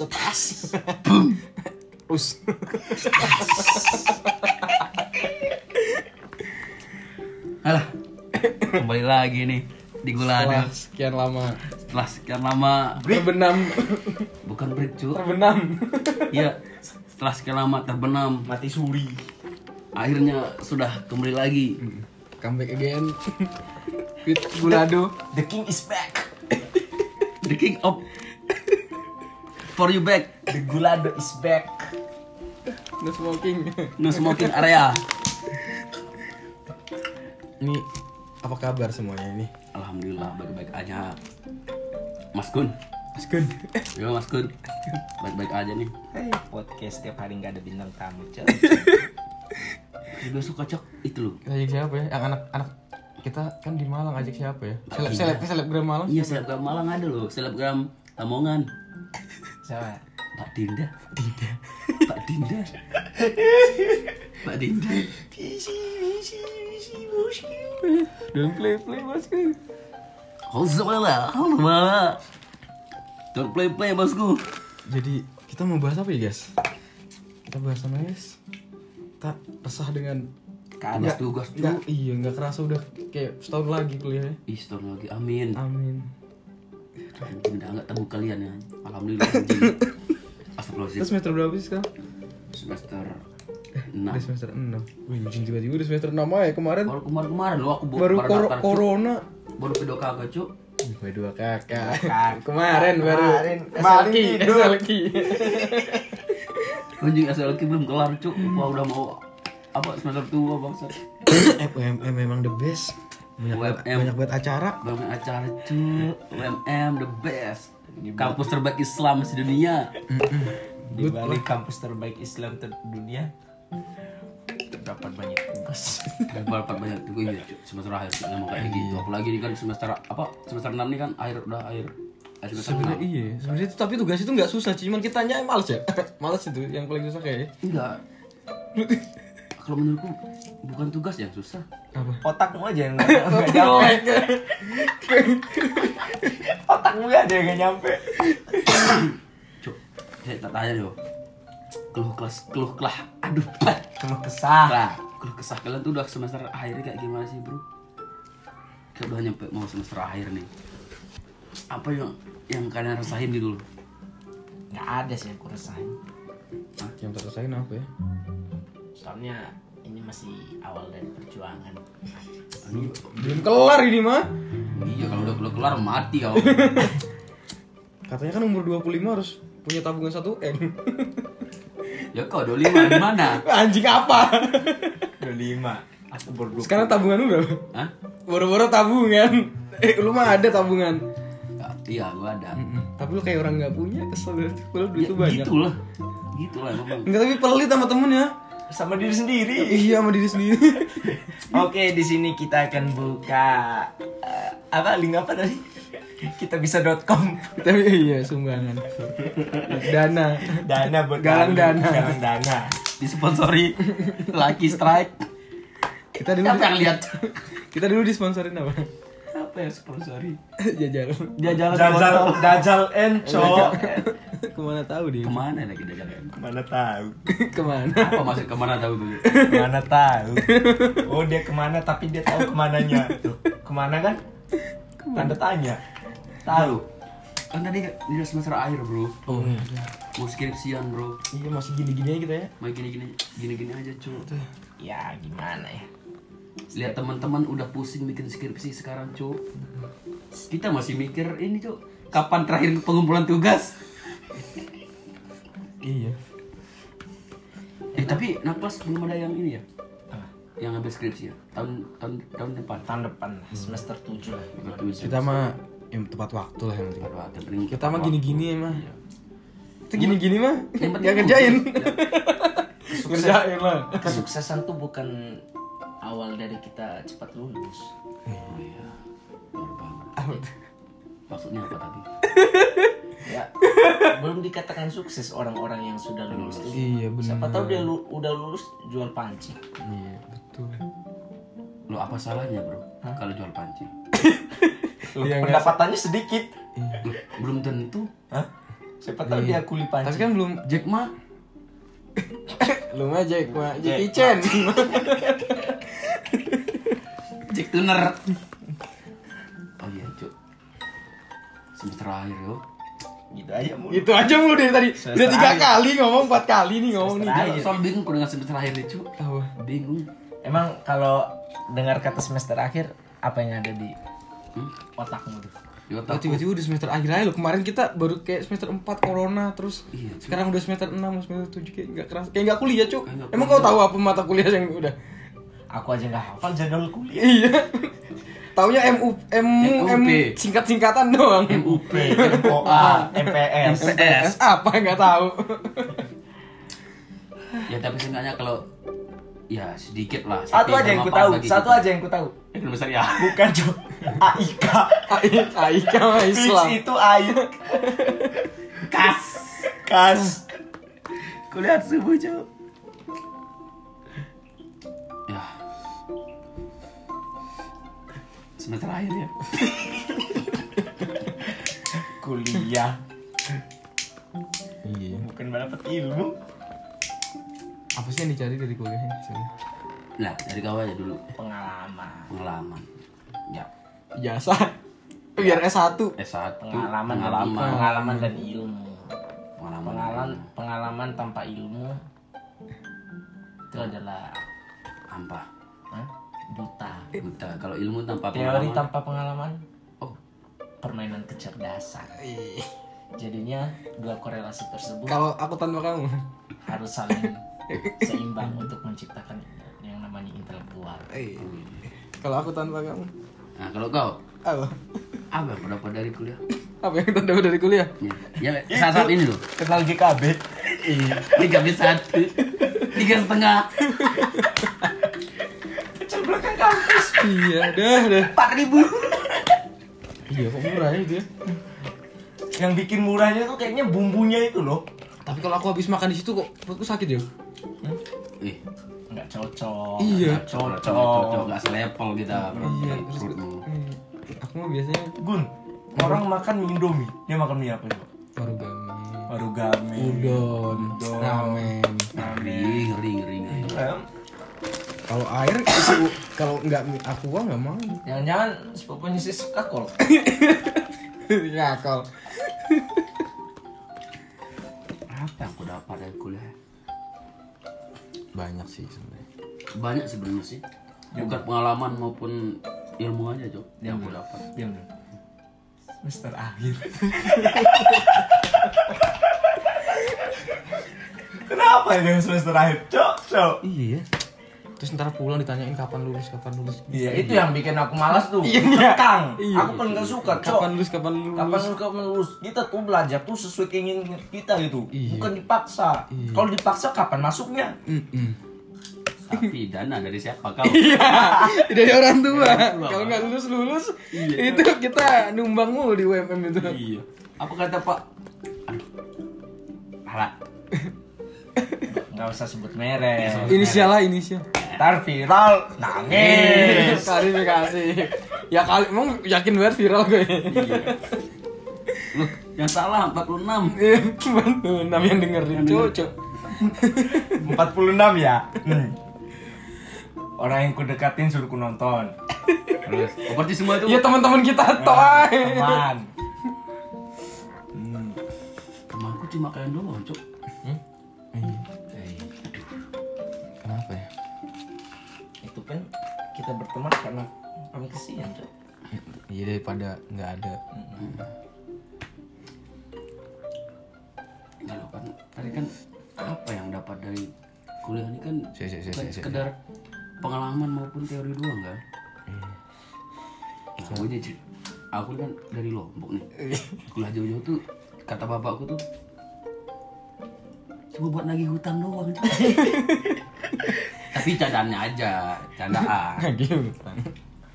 Setas. Us. Alah. Kembali lagi nih di Setelah Gulana. sekian lama Setelah sekian lama terbenam bukan break cu. terbenam. Iya, setelah sekian lama terbenam, Mati suri. akhirnya sudah kembali lagi. Comeback again. With Gulado. The king is back. The king of For you back, The gulado is back. No smoking. no smoking area. Ini apa kabar semuanya ini? Alhamdulillah baik-baik aja. Mas Kun, Mas Gun. ya Mas Kun, baik-baik aja nih. Hey, podcast setiap hari nggak ada bintang tamu, Cok. Jadi besok kocok itu loh. Ajak siapa ya? Yang anak-anak kita kan di Malang ajak siapa ya? Seleb seleb selebgram Malang. Iya selebgram Malang ada loh, selebgram Lamongan. Siapa? Pak Dinda. Dinda. Pak Dinda. Pak Dinda. Don't play play Mas Gun. Hozala, halo Don't play play bosku. Jadi kita mau bahas apa ya guys? Kita bahas sama guys. Tak resah dengan Tugas tugas tuh. iya nggak kerasa udah kayak setahun lagi kuliahnya. Ih, store lagi. Amin. Amin. Anjing udah enggak tabu kalian ya. Alhamdulillah Astagfirullahaladzim. semester berapa sih sekarang? Semester Udah 6. semester 6 Wih anjing tiba-tiba udah semester 6 aja kemarin Baru kemarin-kemarin lo aku Baru baru kor- corona Baru video kagak, Cuk. Wih dua kakak Kakak. Kemarin baru Kemarin. Kemarin. SLQ Anjing SLQ belum kelar, Cuk. Wah, udah mau apa semester tua bangsat. FUMM memang the best Banyak, banget- UMM. banyak banget acara Bangun acara, Cuk. UMM the best. Kampus terbaik Islam. Di balik kampus terbaik Islam terdunia terdapat banyak tugas. Berapa banyak juga ya. Semester akhir emang kayak gitu. Apalagi ini kan semester apa? Semester 6 nih kan akhir udah akhir. Sebenarnya 6. iya sebenarnya itu tapi tugas itu nggak susah cuman kitanya yang males ya males itu yang paling susah kayaknya Enggak. Kalau menurutku bukan tugas yang susah. apa Otakmu aja yang nggak nyampe. Otakmu aja yang nggak nyampe. Cuk, saya tak tanya deh. Keluh kelas, keluh kelah. Aduh, Cuma kesah. Nah, keluh kesah kalian tuh udah semester akhir kayak gimana sih, Bro? Kayak udah nyampe mau semester akhir nih. Apa yang yang kalian rasain gitu loh? Nggak ada sih aku rasain. yang tersain apa ya Soalnya ini masih awal dari perjuangan. belum kelar ini mah Iya, kalau udah keluar kelar mati kau. katanya kan umur 25 harus punya tabungan 1 M ya kau 25 di mana? anjing apa 25. Aku baru sekarang tabungan lu berapa Hah? boro-boro tabungan eh lu mah ada tabungan Ya, iya, gua ada. tapi lu kayak orang nggak punya kesel banget padahal duit Ya, banyak gitu lah. Gitu lah emang. Enggak tapi pelit sama temen ya sama diri sendiri. iya sama diri sendiri Oke, di sini kita akan buka eh, apa link apa tadi? Kita bisa.com tapi iya sumbangan dana dana buat Galang dana. galang dana. Disponsori Lucky Strike. kita dulu kita dulu disponsorin apa Apa yang sponsori? jajal Dia jalan Dajal Dajal Enco. ke mana tahu dia Ke mana lagi dia jalan? Mana tahu? ke mana Apa maksud ke mana tahu tuh? Mana tahu? Oh dia ke mana tapi dia tahu ke mananya. Tuh, ke mana kan? Tanda tanya. Tahu. Kan tadi dia udah semester akhir bro. oh Mau skripsian bro. iya masih gini-gini aja kita ya Mau gini-gini gini-gini aja cuy. Ya gimana ya? Lihat teman-teman udah pusing bikin skripsi sekarang cuy. Kita masih mikir ini cuy. Kapan terakhir pengumpulan tugas? iya Eh tapi Naklas belum ada yang ini ya? Yang ngambil skripsi ya? Tahun tahun tahun depan. Tahun depan semester 7 lah. kita mah yang tepat waktu lah yang penting yang penting kita mah gini-gini emang itu gini-gini mah Yang penting kerjain Ya. kerjain lah Kesuksesan tuh bukan awal dari kita cepat lulus. Oh iya. Banget. Maksudnya apa tadi? Ya, belum dikatakan sukses orang-orang yang sudah lulus tuh. iya benar Siapa tahu dia lu- udah lulus jual panci. iya betul Lo apa salahnya bro? Kalau jual panci? Iya, nggak- Pendapatannya sedikit. Loh, belum tentu. Hah? Siapa tahu dia kuli Tapi panci. kan belum Jack Ma lu mah Jack Jackie Jack Chan. Jack Tuner oh iya cuk semester akhir yo Gitu aja mulu. Itu aja mulu dari tadi. Semester Udah tiga akhir. kali ngomong, empat kali nih ngomong nih. Semester Soal- akhir. soal bingung dengan semester akhir nih cuk Apa? bingung Emang kalau dengar kata semester akhir apa yang ada di Hmm? otakmu tuh? Oh, tiba-tiba udah semester akhir aja loh. Kemarin kita baru kayak semester 4 corona terus Iya, sekarang udah semester 6, semester 7 kayak enggak keras. Kayak enggak kuliah, Cuk. Nggak Emang kau tahu apa mata kuliah yang udah? Aku aja nggak hafal jadwal kuliah. Iya. Taunya MU MU M MUP. singkat-singkatan doang. MUP MOA, MPS. MPS apa enggak tahu. ya tapi seenggaknya kalau ya sedikit lah Satu aja yang ku tahu, satu aja yang ku tahu. Ekonomi syariah Bukan cok. AIK. Aika Fix Islam. itu AIK. kas Kas. kuliah subuh cuk semester akhir ya Kuliah. Iya. Bukan dapat ilmu. Apa sih yang dicari dari kuliahnya? Sorry. lah dari kau aja dulu Pengalaman. pengalaman ya Ijazah. Biar S1. S1 Pengalaman, dan, pengalaman pengalaman dan ilmu. pengalaman Pengalaman, pengalaman tanpa ilmu itu adalah apa Hah? Buta. buta kalau ilmu tanpa Teori pengalaman tanpa pengalaman oh permainan kecerdasan. Jadinya dua korelasi tersebut Kalau aku tanpa kamu. harus saling seimbang untuk menciptakan yang namanya intelektual. Kalau aku tanpa kamu. nah kalau kau Apa? apa pendapat dari kuliah Apa yang kita dapat dari kuliah? ya, ya saat, saat ini loh Kenal GKB? tiga bis satu tiga setengah. Iya, dah, dah. Empat ribu. Iya, kok murah ya itu ya? Yang bikin murahnya tuh kayaknya bumbunya itu loh. Tapi kalau aku habis makan di situ kok perutku sakit ya? ih Nggak cocok. Iya. nggak cocok Cocok. nggak selepel kita Iya, terus perutmu Hmm, aku mah biasanya Gun, orang makan mie Indomie, dia makan mie apa coba? origami, Origami. udon, Udon. ramen. ngeri ngeri ngeri Em, Kalau air isi kalau nggak aqua nggak mau. Jangan-jangan sepupunya si Skakol. Ngakal. apa yang aku dapat dari kuliah Banyak sih sebenarnya. banyak sebenarnya sih bukan pengalaman maupun ilmu aja cok yang aku dapat Diam dong. Semester akhir. Kenapa ini semester akhir? Cok, cok. Iya. Terus ntar pulang ditanyain kapan lulus, kapan lulus. Iya, itu yang bikin aku malas tuh. Iya. Kang, Iya. aku paling gak suka, cok. Kapan lulus, kapan lulus. Kapan lulus, kapan lulus? Kita tuh belajar tuh sesuai keinginan kita gitu. Iya. Bukan dipaksa. Iya. Kalau dipaksa kapan masuknya? Mm-mm. tapi dana dari siapa kau Iya, dari orang tua. Kalau nggak lulus lulus, itu kita numbang mulu di UMM itu. iya apa kata pak Aduh. Alah. Nggak usah sebut merek. Inisial lah inisial. Ntar viral, nangis. Klarifikasi. Ya kali emang yakin banget viral gue. Loh, yang salah 46 Iya, Cuman enam yang dengerin cocok. 46 ya. Hmm. Orang yang ku dekatin suruh ku nonton. terus oh, berarti semua itu Iya teman-teman kita toh. ay. Teman. rumahku cuma kalian doang cok Iya. Berteman karena kami kesian, Cok. Iya daripada nggak ada. kalau kan tadi kan apa yang dapat dari kuliah ini kan Si, si, si, bukan si, si. sekedar pengalaman maupun teori doang kan Iya. aku aja aku kan dari lombok nih kuliah jauh-jauh tuh kata bapakku tuh cuma buat nagih hutang doang. tapi candaannya aja candaan Gitu.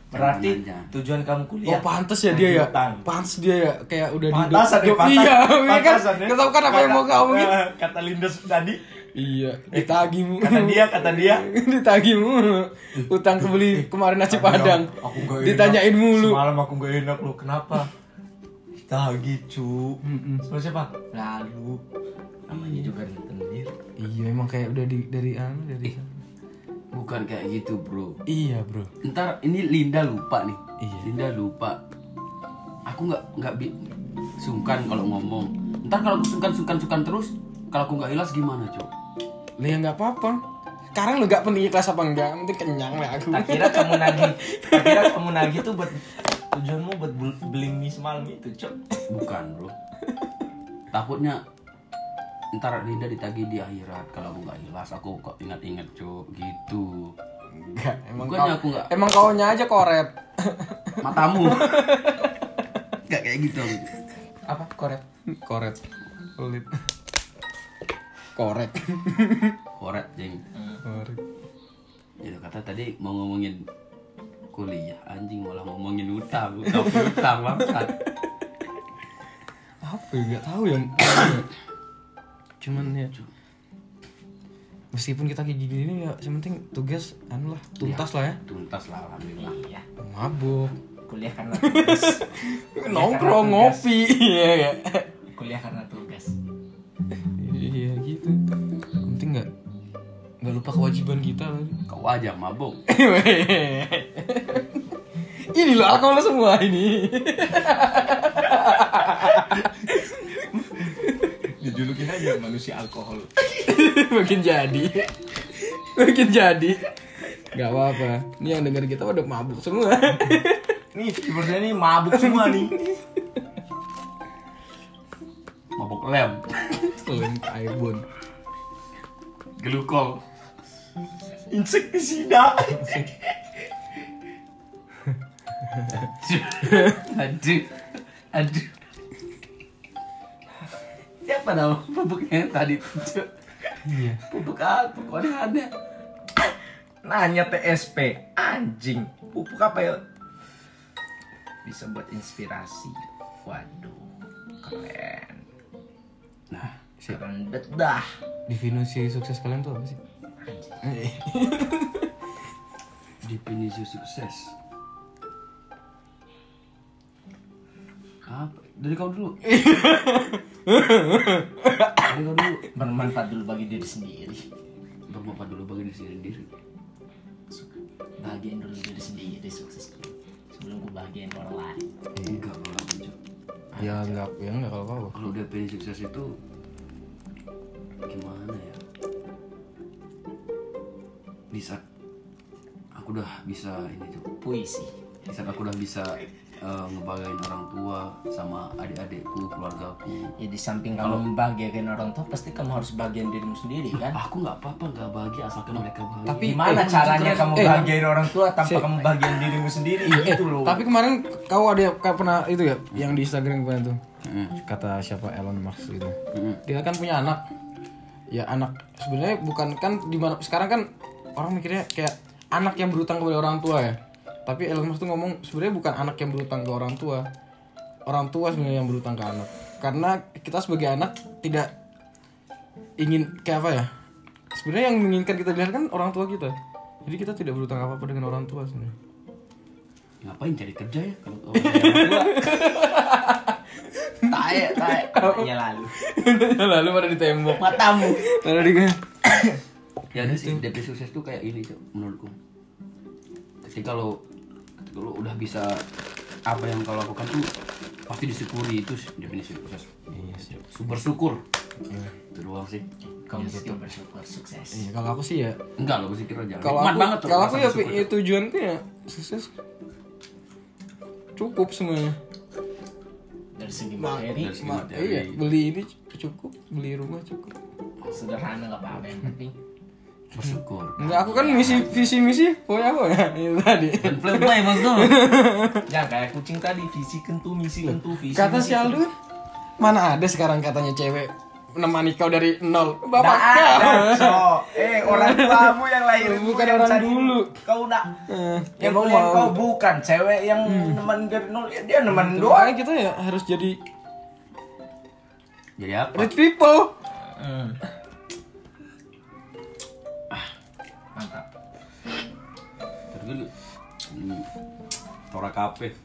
Berarti Aja. tujuan kamu kuliah. Oh pantas ya dia ya. Pantas dia ya kayak udah di ya, Iya, pantas. iya kan. Pantasan ya. Kan apa yang mau kamu gitu. Kata- Linda tadi, Iya, ditagimu. kata dia, kata dia. ditagimu. Utang kebeli kemarin nasi padang. Aku gak enak. Ditanyain mulu. Semalam aku gak enak loh, kenapa? ditagih cu sama siapa lalu namanya juga rentenir Iya emang kayak udah di dari anu dari Bukan kayak gitu bro. Iya bro. Ntar ini Linda lupa nih. Iya. Linda lupa. Aku nggak nggak bi sungkan kalau ngomong. Ntar kalau aku sungkan-sungkan-sungkan terus Kalau aku nggak ikhlas gimana cok? Lah ya nggak apa-apa. Sekarang lu gak penting ikhlas apa enggak penting kenyang lah aku. Tak kira kamu nagih. Tak kira kamu nagih tuh buat tujuanmu buat bel- beli mie semalam itu cok. Bukan bro. Takutnya Ntar Linda ditagih di akhirat. Kalau aku nggak ikhlas Aku kok ingat-ingat cok Gitu. Enggak Emang Bukannya kau, aku nggak Emang kaunya aja koret Matamu. Gak kayak gitu aku. apa? Korek Koret Kulit Korek Korek jeng. Korek Ya kata tadi mau ngomongin kuliah. Anjing malah ngomongin utang. Utang utang bangsat. Apa ya? Gak tahu ya Cuman ya Meskipun kita kayak gini ya Yang penting tugas Anu lah Tuntas lah ya. Tuntas lah alhamdulillah. Iya. Mabuk. Kuliah karena tugas. Nongkrong ngopi. Iya ya kuliah karena tugas. Iya gitu. Penting gak Gak lupa kewajiban kita kau aja mabuk. Ini loh alkohol semua ini dijulukin aja manusia alkohol. Makin jadi. Makin jadi. Gak apa-apa. Ini yang denger kita udah mabuk semua. Nih viewersnya nih mabuk semua nih. Mabuk lem. Lem aibun glukol. Insektisida aduh. Aduh siapa nama pupuknya tadi? Cuk? Iya. Pupuk apa? Kok aneh. Nanya TSP anjing. Pupuk apa ya? Bisa buat inspirasi. Waduh keren. Nah keren bedah Definisi sukses kalian tuh apa sih? anjing. Definisi sukses. Apa dari kau dulu. Dari kau dulu. Bermanfaat dulu bagi diri sendiri. Bermanfaat dulu bagi diri sendiri. Bahagiain dulu diri sendiri sukses dulu. Sebelum gue bahagiain orang lain. Enggak kalau aku. Ya enggak, ya enggak kalau apa kalau definisi sukses itu gimana ya? Di saat aku udah bisa ini tuh puisi. Di saat aku udah bisa eh, ngebagain orang tua sama adik-adikku keluargaku. Ya di samping kamu membahagiakan orang tua pasti kamu harus bahagian dirimu sendiri kan? aku nggak apa-apa nggak bahagia asalkan mereka bahagia. Tapi- gimana eh, caranya eh, kamu eh, bahagiain orang tua tanpa si- kamu bahagian dirimu sendiri? Eh, gitu loh. tapi kemarin kau ada kau pernah itu ya yang di Instagram kemarin tuh? Mm, kata siapa? Elon Musk gitu. mm, Dia kan punya anak. Ya anak. Sebenarnya bukan kan di mana sekarang kan orang mikirnya kayak anak yang berutang kepada orang tua ya. Tapi Elon Musk tuh ngomong sebenarnya bukan anak yang berutang ke orang tua. Orang tua sebenarnya yang berutang ke anak. Karena kita sebagai anak tidak ingin kayak apa ya? Sebenarnya yang menginginkan kita dilihat kan orang tua kita. Jadi kita tidak berutang apa-apa dengan orang tua sebenarnya. ngapain cari kerja ya kalau ada orang tua tae tae ya lalu Lalu pada di tembok. matamu Lalu di ya udah sih definisi sukses tuh kayak ini Cok, menurutku ketika lo lo udah bisa apa yang kau lakukan tuh pasti disyukuri itu sih definisi sukses Iya sih. bersyukur Iya. itu doang sih. Kamu gitu. bersyukur sukses. Iya, kalau aku sih ya. Enggak lo bersyukur aja. Kalau Nikmat aku banget Cok, kalau aku ya, ya Cok. tujuanku ya sukses. Cukup semuanya. Dari segi Ma- materi. Dari segi ma- materi. iya beli ini cukup beli rumah cukup. Sederhana nggak apa-apa yang penting bersyukur enggak aku kan misi visi misi pokoknya apa ya itu tadi dan play play mas tuh jangan kayak kucing tadi visi kentu misi kentu visi kata si Aldo mana ada sekarang katanya cewek menemani kau dari nol bapak ada, kau so. Eh, orang tuamu yang lahir Bukan orang dulu. Kau nak Eh, yang mau. kau bukan cewek yang nemen dari nol ya dia nemen doang. Makanya kita ya harus jadi jadi apa rich people Hmm. Mantap. terus dulu Tora kafe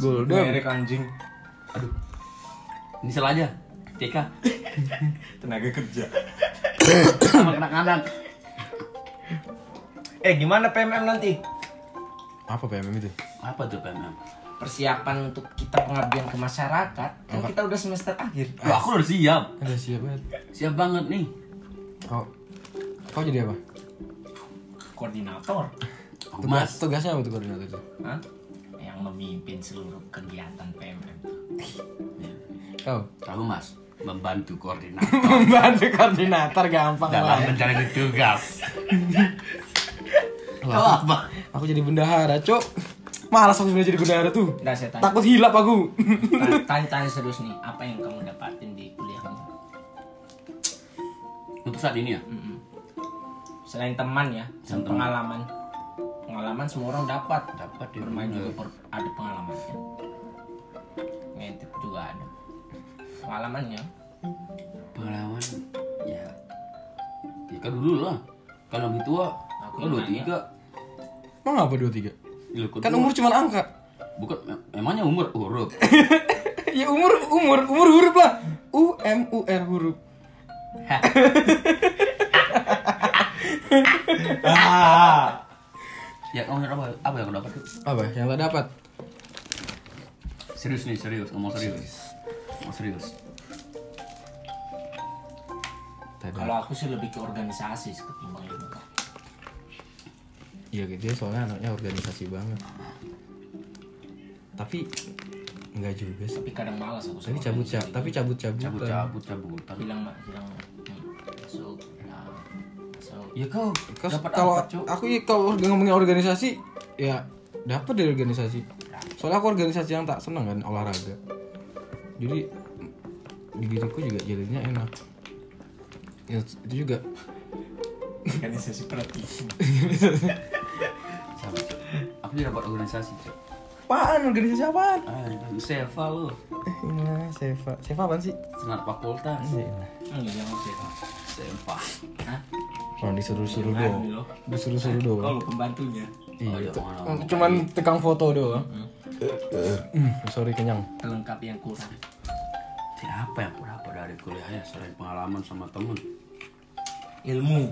Golden Merek anjing. Aduh. Ini salah aja. TK. Tenaga kerja. Sama anak-anak. Eh gimana PMM nanti? Apa PMM itu? Apa tuh PMM? Persiapan untuk kita pengabdian ke masyarakat. Kan kita udah semester akhir. Wah, aku udah siap. Ada siap banget. Siap banget nih. Kau Kau jadi apa? Koordinator. Aku Tugas, mas. tugasnya apa tuh koordinator itu? Hah? Yang memimpin seluruh kegiatan PMM. Kau Kamu mas. Membantu koordinator membantu koordinator gampang dalam lah. mencari tugas. Kau Wah, apa? Aku jadi bendahara, Cok. Malas aku sebenarnya jadi bendahara tuh. Udah saya tanya. Takut hilap aku. Tanya- Tanya-tanya serius nih, apa yang kamu dapatin di kuliahmu? Untuk saat ini ya? Mm-mm. Selain teman ya, dan pengalaman. Pengalaman semua orang dapat. Dapat ya. Bermain juga per- ada pengalamannya. Ngedit juga ada. Pengalamannya. Pengalaman ya. Ya kan dulu lah. Kan lebih tua. Aku Aku dua tiga. Emang apa dua tiga? Kan Kan umur cuma angka. bukan emangnya umur huruf. ya umur umur umur huruf lah. U M U R huruf. Ah. ya kamu apa apa yang kau dapat? Apa yang tak dapat? Serius nih, serius, ngomong serius. Ngomong serius. Kalau aku sih lebih ke organisasi ketimbang ilmu. Iya gitu dia soalnya anaknya organisasi banget. Tapi enggak juga sih. Tapi kadang malas aku Tapi cabut cabut, tapi cabut cabut. Cabut-cabut, cabutan. bilang mak bilang hmm, masuk masuk Ya kau dapat Kalau apa, Cuk? aku ya kalau ngomongin organisasi, ya dapat dari organisasi. Soalnya aku organisasi yang tak senang kan olahraga. Jadi di diriku juga jadinya enak. Ya, itu juga organisasi praktis Cuk. Aku juga dapat organisasi, Cuk. apaan organisasi apaan? Ah, Seva lu. Ini Seva. Seva apaan sih? Senat fakultas. Iya. enggak jangan sih Seva. Hah? Oh, disuruh-suruh Jangan doang. Disuruh-suruh doang. kalau pembantunya Iya, Oh, itu. jangan. Cuman tegang foto doang. Hmm, sorry kenyang. pelengkap yang kurang Ya, apa yang aku dapat dari kuliah ya selain pengalaman sama temen? ilmu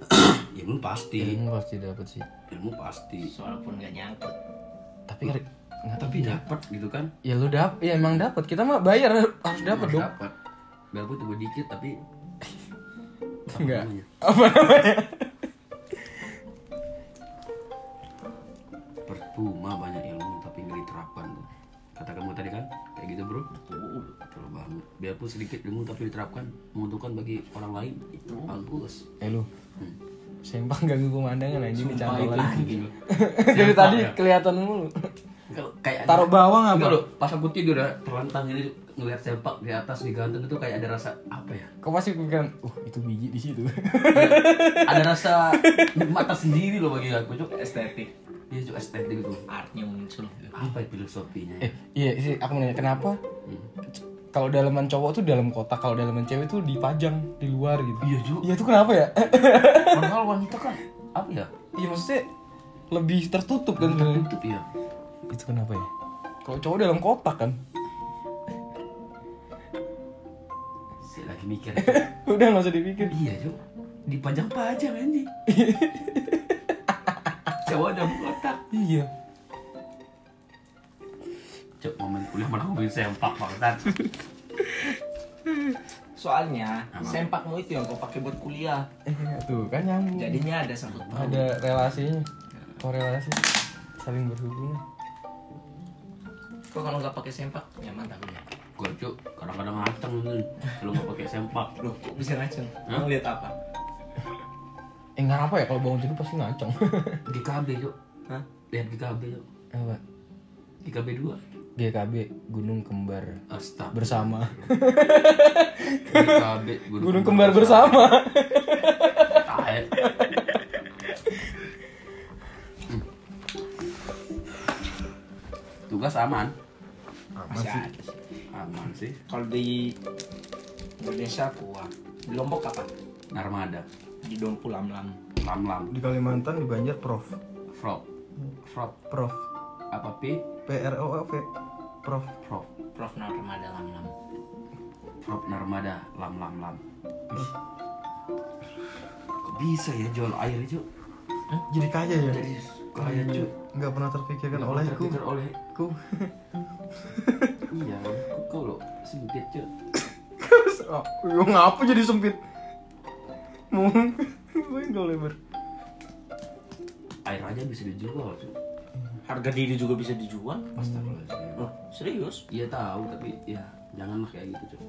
Ilmu pasti. Ilmu pasti dapat sih. Ilmu pasti. walaupun nggak nyangkut Tapi nggak Tapi dapat gitu kan? Ya lu dap, ya emang dapat. Kita mah bayar harus dapat dong. Dapat. Cuma dikit tapi apa Enggak. namanya? Apa namanya? Percuma banyak ilmu tapi nggak diterapkan tuh. Kata kamu tadi kan kayak gitu bro. Betul. Betul banget. Biarpun sedikit ilmu tapi diterapkan menguntungkan bagi orang lain itu bagus. Eh lu, Hmm. sempang ganggu pemandangan anjing itu lagi. gitu. Dari tadi ya. kelihatan mulu. Kayak Taruh bawang apa? Enggak loh, pas aku tidur ya, terlentang ini ngeliat sempak di atas di gantung itu kayak ada rasa apa ya? Kau pasti pikiran, uh itu biji di situ. ada rasa nikmat tersendiri loh bagi aku, Cuk. estetik Iya, Cuk, estetik itu. artnya muncul Apa ya filosofinya? eh, iya sih aku nanya kenapa? Hmm. Kalau dalaman cowok tuh dalam kotak, kalau dalaman cewek tuh dipajang di luar gitu. Iya, Cuk. Iya itu kenapa ya? Padahal wanita kan apa ya? Iya maksudnya lebih tertutup kan sebenarnya. Tutup ya. Itu kenapa ya? Kalau cowok dalam kotak kan. Saya lagi mikir. Udah nggak usah dipikir. iya, Cuk. Dipajang-pajang anjing. Cowok dalam kotak. Iya. Cuk, momen kuliah malah ngomongin sempak banget. soalnya Apa? sempakmu itu yang kau pakai buat kuliah Eh, tuh kan nyambung. jadinya ada sangkut ada relasinya. Korelasi saling berhubungan. Kok kalau nggak pakai sempak nyaman kuliah Gua, Cuk, kadang-kadang ngaceng nih kalau nggak pakai sempak. Loh, kok bisa ngaceng? Hah? Lihat apa? Eh nggak apa ya kalau bangun tidur pasti ngacong. GKB, Cuk. Hah? Lihat GKB, Cuk. apa? GKB 2. GKB Gunung Kembar Astaga. bersama. GKB Gunung Kembar bersama. Tahe. Hmm. Tugas aman. Masih ada sih. Aman sih. Kalau di Indonesia kuah. Di Lombok apa? Narmada. Di Dompu Lam-Lam. Lam-lam. Di Kalimantan di Banjar Prof. Frog. Frog. Prof. Apa P? P R O V. Prof. Prof Prof Narmada Lam Lam. Prof Narmada lam lam lam kok bisa ya jual air itu Jadi kaya ya? jadi kaya cuy Nggak pernah terpikirkan olehku. terpikir oleh Ku. iya kok kau lo sempit cuy Oh, yo, ngapa jadi sempit? Mau main gak lebar. air aja bisa dijual cuy Harga diri juga bisa dijual. Astagfirullahaladzim. Loh, serius? Iya tahu tapi ya janganlah kayak gitu cuy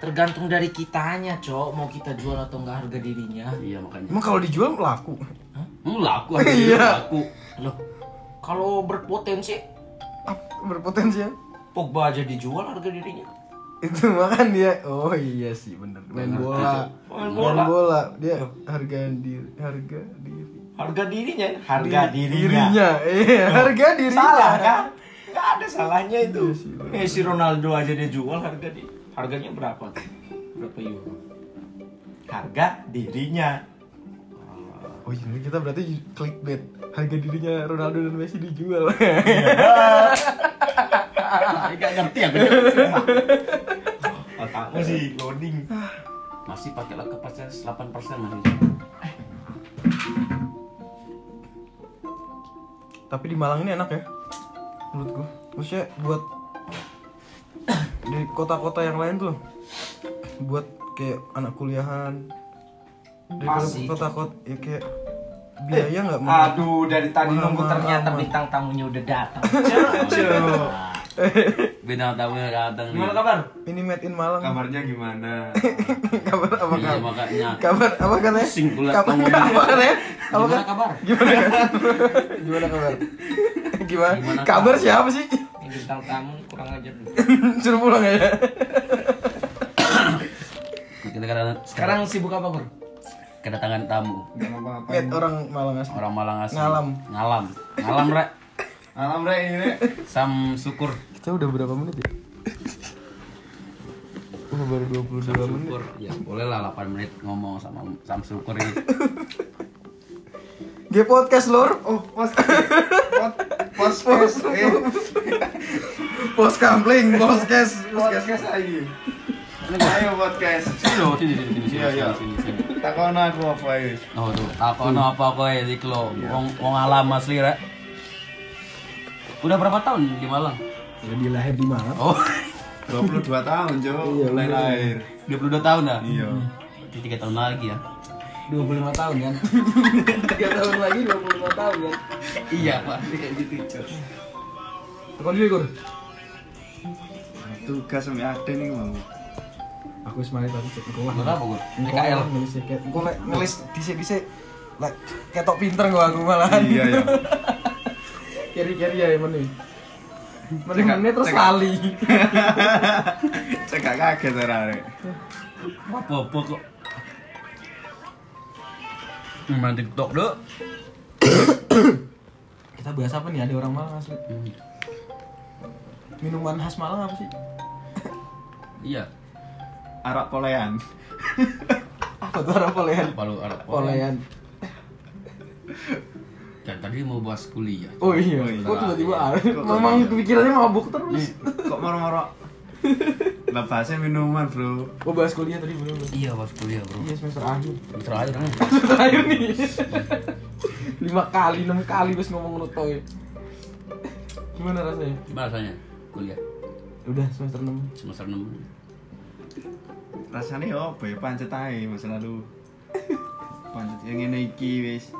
Tergantung dari kitanya, Cok. Mau kita jual atau enggak harga dirinya. iya makanya Emang kalau dijual laku? Emang laku aja Iya. laku Loh, kalau berpotensi Berpotensi ya? Pogba aja dijual harga dirinya. Itu makan dia. Oh iya sih bener. Main bola. Cok. Main Main bola. bola. Dia harga diri, harga diri. Harga dirinya, harga Di- dirinya. Dirinya. Iya, harga dirinya. Salah kan? Gak ada salahnya itu. Iya sih. Messi Ronaldo aja dia jual harga di harganya berapa tuh? Berapa euro? Harga dirinya. Oh iya, kita berarti clickbait. Harga dirinya Ronaldo dan Messi dijual. Gak ngerti aku Cuy. Otakmu sih loading. masih pakai lah kapasitas 8% masih Tapi di Malang ini enak ya. Menurut gua. Maksudnya buat di kota-kota yang lain tuh buat kayak anak kuliahan di Masih, kota-kota ya kayak biaya nggak mahal. Aduh, dari tadi nunggu ternyata lama. bintang tamunya udah datang. Bintang tamu yang datang Gimana kabar? Ini made in Malang. Kabarnya gimana? kabar apa iya kabar? makanya Kabar apa katanya? Pusing pula Kabar apa katanya? Apa gimana kan? kabar Gimana Gimana kabar? Gimana? Gimana kabar siapa sih? Bintang tamu kurang ajar. Suruh pulang ya. kadang Sekarang sibuk apa, Bro? Kedatangan tamu. Made orang Malang asli. orang Malang asli Ngalam. ngalam ngalam rek Alam Re ini Re. sam syukur Kita udah berapa menit ya? Oh, baru 22 menit. syukur ya boleh lah 8 menit ngomong sama sam syukur ini G podcast lor. Oh. Pos. Pos. Eh, Post kampling, podcast. podcast lagi. Ayo podcast. sini loh sini sini sini sini Iya, iya. Takono aku apa wis? oh tuh aku apa kowe iki lo wong wong alam asli rek udah berapa tahun di Malang Ya dia lahir di mana? oh 22 tahun, Jo. Iya, Mulai lahir. 22 tahun dah Iya. Berarti tiga tahun lagi ya 25 tahun kan? 3 tahun lagi 25 tahun kan? iya pasti kayak gitu Cok. Tekan dulu Gur. Tugas sama ada nih mau. Aku wis mari tadi cek engko Buat apa gue PKL nulis kayak engko lek nulis dhisik-dhisik lek ketok pinter gua aku malahan. Iya, iya. Keri-keri ya men. Mending Cekak- menit terus lali. Cek gak kaget ora Re. apa apa kok main tiktok dok Kita bahas apa nih? Ada orang Malang asli. Minuman khas Malang apa sih? iya Arak polean. Apa tuh orang polean? palu arab Polean. dan tadi mau bahas kuliah Oh iya. Oh iya. Kok tiba-tiba? Kok- Memang kepikirannya mabuk terus. Kok moro-moro? Lah bahasnya minuman, Bro. Oh bahas kuliah tadi belum. iya bahas kuliah bro Iya semester akhir. terakhir kan Terakhir nih. Lima kali, enam kali bes ngomong notoy. Gimana rasanya? gimana rasanya kuliah Udah semester 6 semester enam Rasanya apa ya pancet ae masa lalu. Pancet yang ngene iki wis.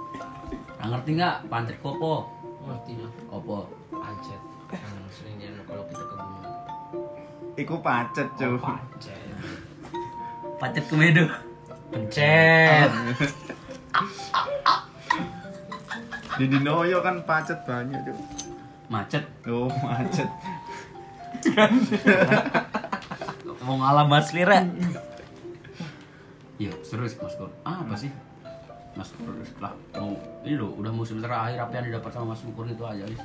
Ngerti nggak pancet kopo Ngerti lah. kopo Pancet. Yang sering dia kalau kita ke gunung. Iku pacet, Cuk. Pancet. pancet komedo Pencet. Di Dinoyo kan pacet banyak, Cuk. macet Oh, macet. mau ngalah asli rek iya serius mas Kur ah, apa sih mas Kur lah mau ini loh udah musim terakhir apa yang didapat sama mas Kur itu aja Lis.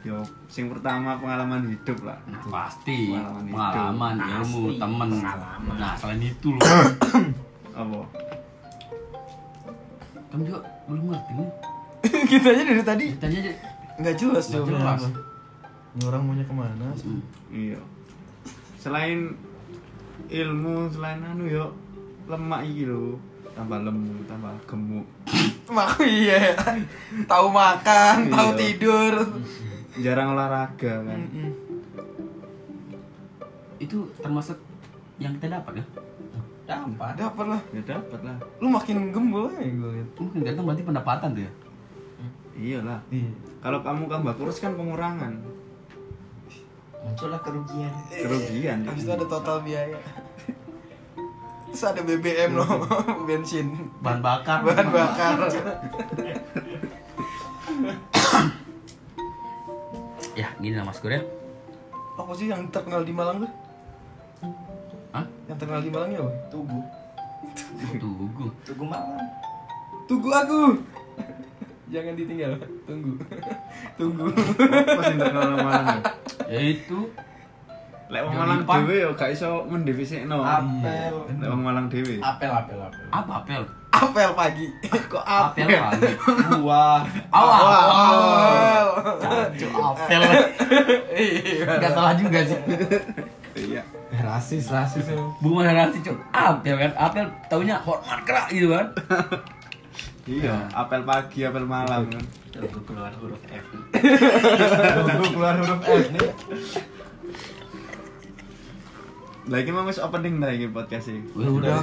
Yo, sing pertama pengalaman hidup lah. Nah, pasti Pengalaman hidup. pengalaman ilmu Pasti, temen pengalaman. nah selain itu loh Apa? kamu juga belum ngerti nih Kita aja dari tadi ditanya aja nggak jelas Nggak jelas. Ini orang maunya ke mana sih? Mm. Iya. Selain ilmu, selain anu yo lemak iki lho. Tambah lemu, tambah gemuk. Mak iya. tahu makan, tahu Iya. tidur. Jarang olahraga kan. Mm-mm. Itu termasuk yang kita dapat ya? Dapat. Dapat lah. Ya dapat lah. Lu makin gembul aja gue liat. Mungkin tergantung berarti pendapatan tuh ya. Iyalah. Iya. Kalau kamu tambah kurus kan pengurangan. Muncullah kerugian. Kerugian. Habis itu ada total biaya. Terus ada BBM loh, bensin, Bahan bakar. bahan bakar. Ya, gini lah Mas Kur ya. Apa sih yang terkenal di Malang tuh? Hah? Yang terkenal di Malang ya apa? Tugu. Tugu. Tugu malam. Tunggu aku. Jangan ditinggal. Tunggu. Tunggu. Apa sih terkenal Malang? Ya itu Lek wong Malang dhewe yo gak iso mendefisikno. Apel. Lek wong Malang dhewe. Apel, apel, apel. apa apel? Apel pagi. Kok Apel lagi. Buah. Awal. Apel. Cuk, apel. Enggak salah juga sih. Iya. Rasis, rasis. Bukan nasi cuk. Apel kan. Apel taunya hormat kerak gitu kan. Iya, apel pagi, apel malam kan. Tugu keluar huruf F. Tugu keluar huruf F nih. Lah iki mau wis opening dah iki podcast iki. Udah.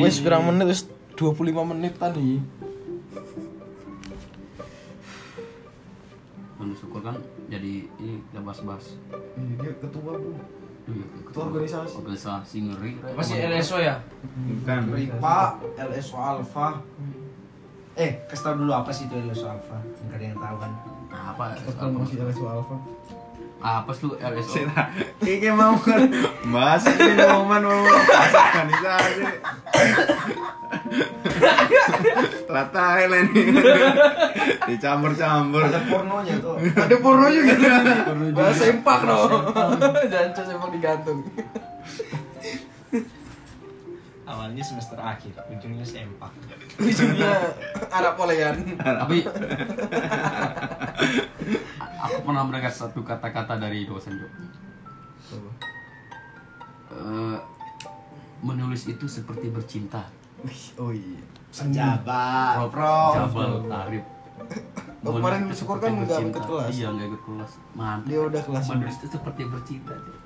Wes pirang menit wis 25 menit tadi. Menurut syukur kan jadi ini kita bahas-bahas. Dia ketua, Bu. Iya, Ketua organisasi. Organisasi ngeri. Apa sih LSO ya? Bukan. IPA, LSO Alpha. Eh, kasih tau dulu apa sih itu LSO Alpha? Enggak ada yang tahu kan. Nah, apa? Ketua masih LSU Alpha. Apa sih lu LSO? Sila, iki mau kan bahas ini momen mau bahas organisasi. Lata ini dicampur-campur. Ada pornonya tuh. Ada porno juga nih. Bahas sempak no. Jangan sempak digantung. Awalnya semester akhir, ujungnya sempak. Ujungnya Arab polean. Tapi aku pernah mendengar satu kata-kata dari dosen Jok. Eh, menulis itu seperti bercinta. Oh iya. Senjabat, Prof. Jabal Arif. Oh, kemarin syukur kan nggak ikut kelas. Iya nggak ikut kelas. Mantap. Dia udah kelas Menulis itu seperti bercinta. Jok.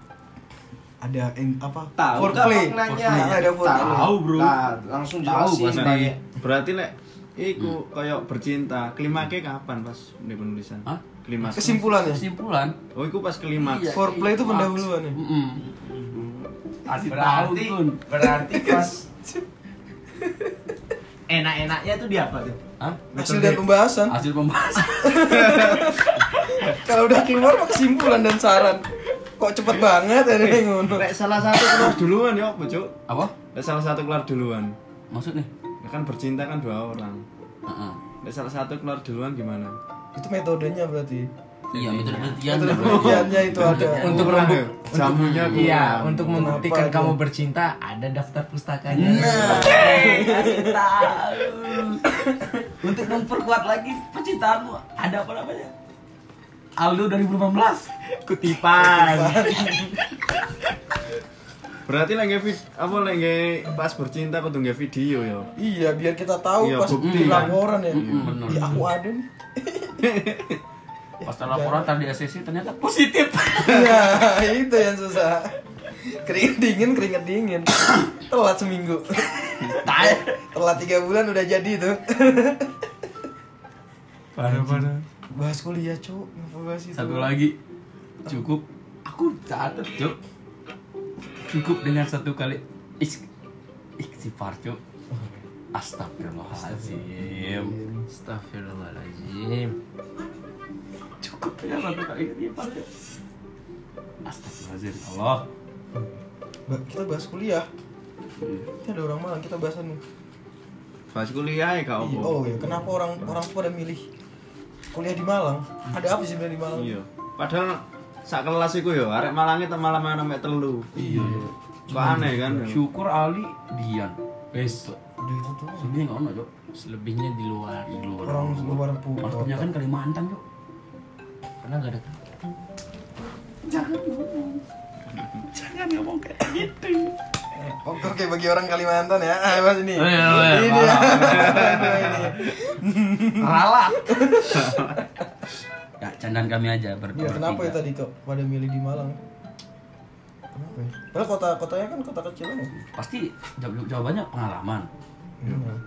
Ada in, apa? Tahu Foreplay. Foreplay. Ada foreplay. Tahu, bro. Nah, langsung Tahu, jelasin pasti. kayak Berarti lek iku koyo bercinta, klimaknya kapan pas di penulisan? Hah? Klimaks. Kesimpulannya. Kesimpulan. Oh, iku pas klimaks. Iya. Foreplay itu pendahuluan ya. Tahu berarti berarti pas enak-enaknya tuh di apa tuh? Hah? Hasil dan pembahasan. Hasil pembahasan. Kalau udah keluar mah kesimpulan dan saran. Kok cepet banget ada yang ngono. Lek salah satu keluar duluan ya, apa, Cuk? Apa? Lek salah satu keluar duluan. Maksudnya? Ya kan bercinta kan dua orang. Heeh. Lek salah satu keluar duluan gimana? Itu metodenya berarti. Iya, metode penelitian. Metode penelitiannya itu ada. Untuk ya? jamunya. Iya, untuk membuktikan itu? kamu bercinta ada daftar pustakanya. Nah, tahu. Untuk memperkuat lagi percintaanmu, ada apa namanya? Aldo 2015. Kutipan. Berarti lagi vid apa lagi pas bercinta kudu nge video ya. Iya, biar kita tahu Iya, pas bukti di kan. laporan ya. Mm. Iya, aku ada nih. Pas laporan tadi SSC ternyata positif. Iya, itu yang susah. Keringet dingin, keringet dingin. Telat seminggu. Telat tiga bulan udah jadi tuh. Parah parah. Bahas kuliah, Cuk. Bahas itu? Satu lagi cukup aku catat, Cuk. Cukup dengan satu kali is istighfar, Cuk. Astagfirullahaladzim. Astagfirullahaladzim. Cukup dengan satu kali istighfar, Cuk. Astagfirullahaladzim. Allah. Ba- kita bahas kuliah. Ini ada orang Malang, kita bahas anu. Pas kuliah ya kak Iya. Oh iya, kenapa orang orang pada milih kuliah di Malang? Ada apa sih sebenarnya di Malang? Iya. Padahal sak kelas iku yo arek Malange tem malam ana mek telu. Iya. Kok aneh kan? Syukur Ali Dian. Wes, Udah itu tuh. Sini nggak ono, Cuk. selebihnya di luar. Di luar. Orang luar pu Maksudnya kan Kalimantan, Cuk. Karena nggak ada Jangan ngomong. Jangan ngomong kayak gitu. Oke, oke bagi orang Kalimantan ya. Ah, Mas ini. Oh, iya, iya, ini ya. ini. Ralat. ya, candaan kami aja berdua. Ya, kenapa ya tadi kok pada milih di Malang? Kenapa ya? Padahal kota kotanya kan kota kecil kan. Pasti jawab- jawabannya pengalaman.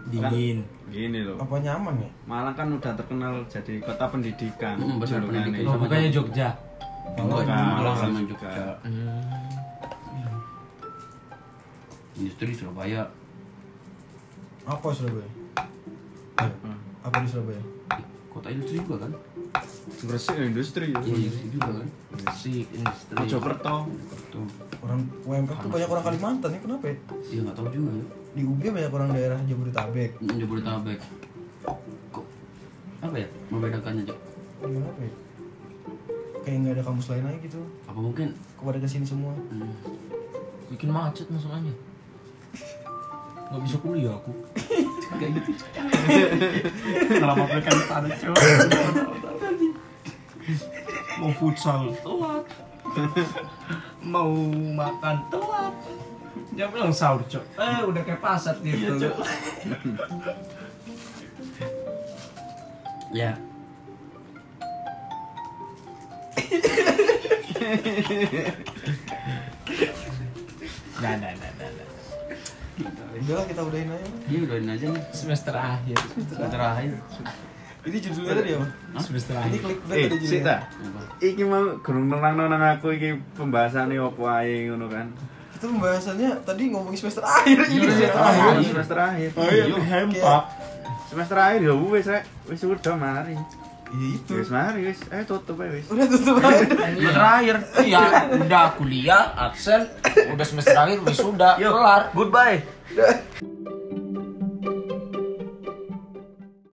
Dingin. Gini loh. Apa nyaman ya? Malang kan udah terkenal jadi kota pendidikan. Mm, benar, pendidikan. Oh, bukannya Jogja. Enggak, Bukan, Malang sama juga. Jogja. Industri Surabaya. Apa Surabaya? Ya, Apa di Surabaya? Kota industri juga kan? Gresik ya, industri ya. Iya, industri juga kan? Musik, industri. Mojokerto. Tuh. Orang UMK tuh banyak orang Kalimantan ya kenapa ya? Iya nggak tahu juga ya. Di UB banyak orang daerah Jabodetabek. Mm, Jabodetabek. Kok apa ya membedakannya Cok? Kenapa ya? Kayak nggak ada kampus lain aja gitu. Apa mungkin? Kok pada ke sini semua? Hmm, Bikin macet masalahnya. Gak bisa kuliah aku. kayak gitu. Kenapa mereka sana Cok? Mau futsal telat. Mau makan telat. Dia bilang sahur, Cok. Eh, udah kayak pasar gitu. Ya. Nah, nah, nah, nah, nah. Udah lah kita udahin aja. Iya udahin aja nih. Semester akhir. Terakhir. Ini judulnya tadi apa? Semester Ini akhir. klik Eh, sik judulnya. Iki mau gurung nerang-nerang aku iki pembahasannya opo ae ngono kan. Itu pembahasannya tadi ngomongin semester akhir ini. Iya, semester akhir. Semester akhir. Oh iya, Iya, hempak. Semester akhir ya wis rek. Wis udah mari. Iya itu. Wis mari wis. Eh tutup ae wis. Udah tutup aja. Semester akhir. Iya, udah kuliah, absen, udah semester akhir, wisuda, kelar. Goodbye.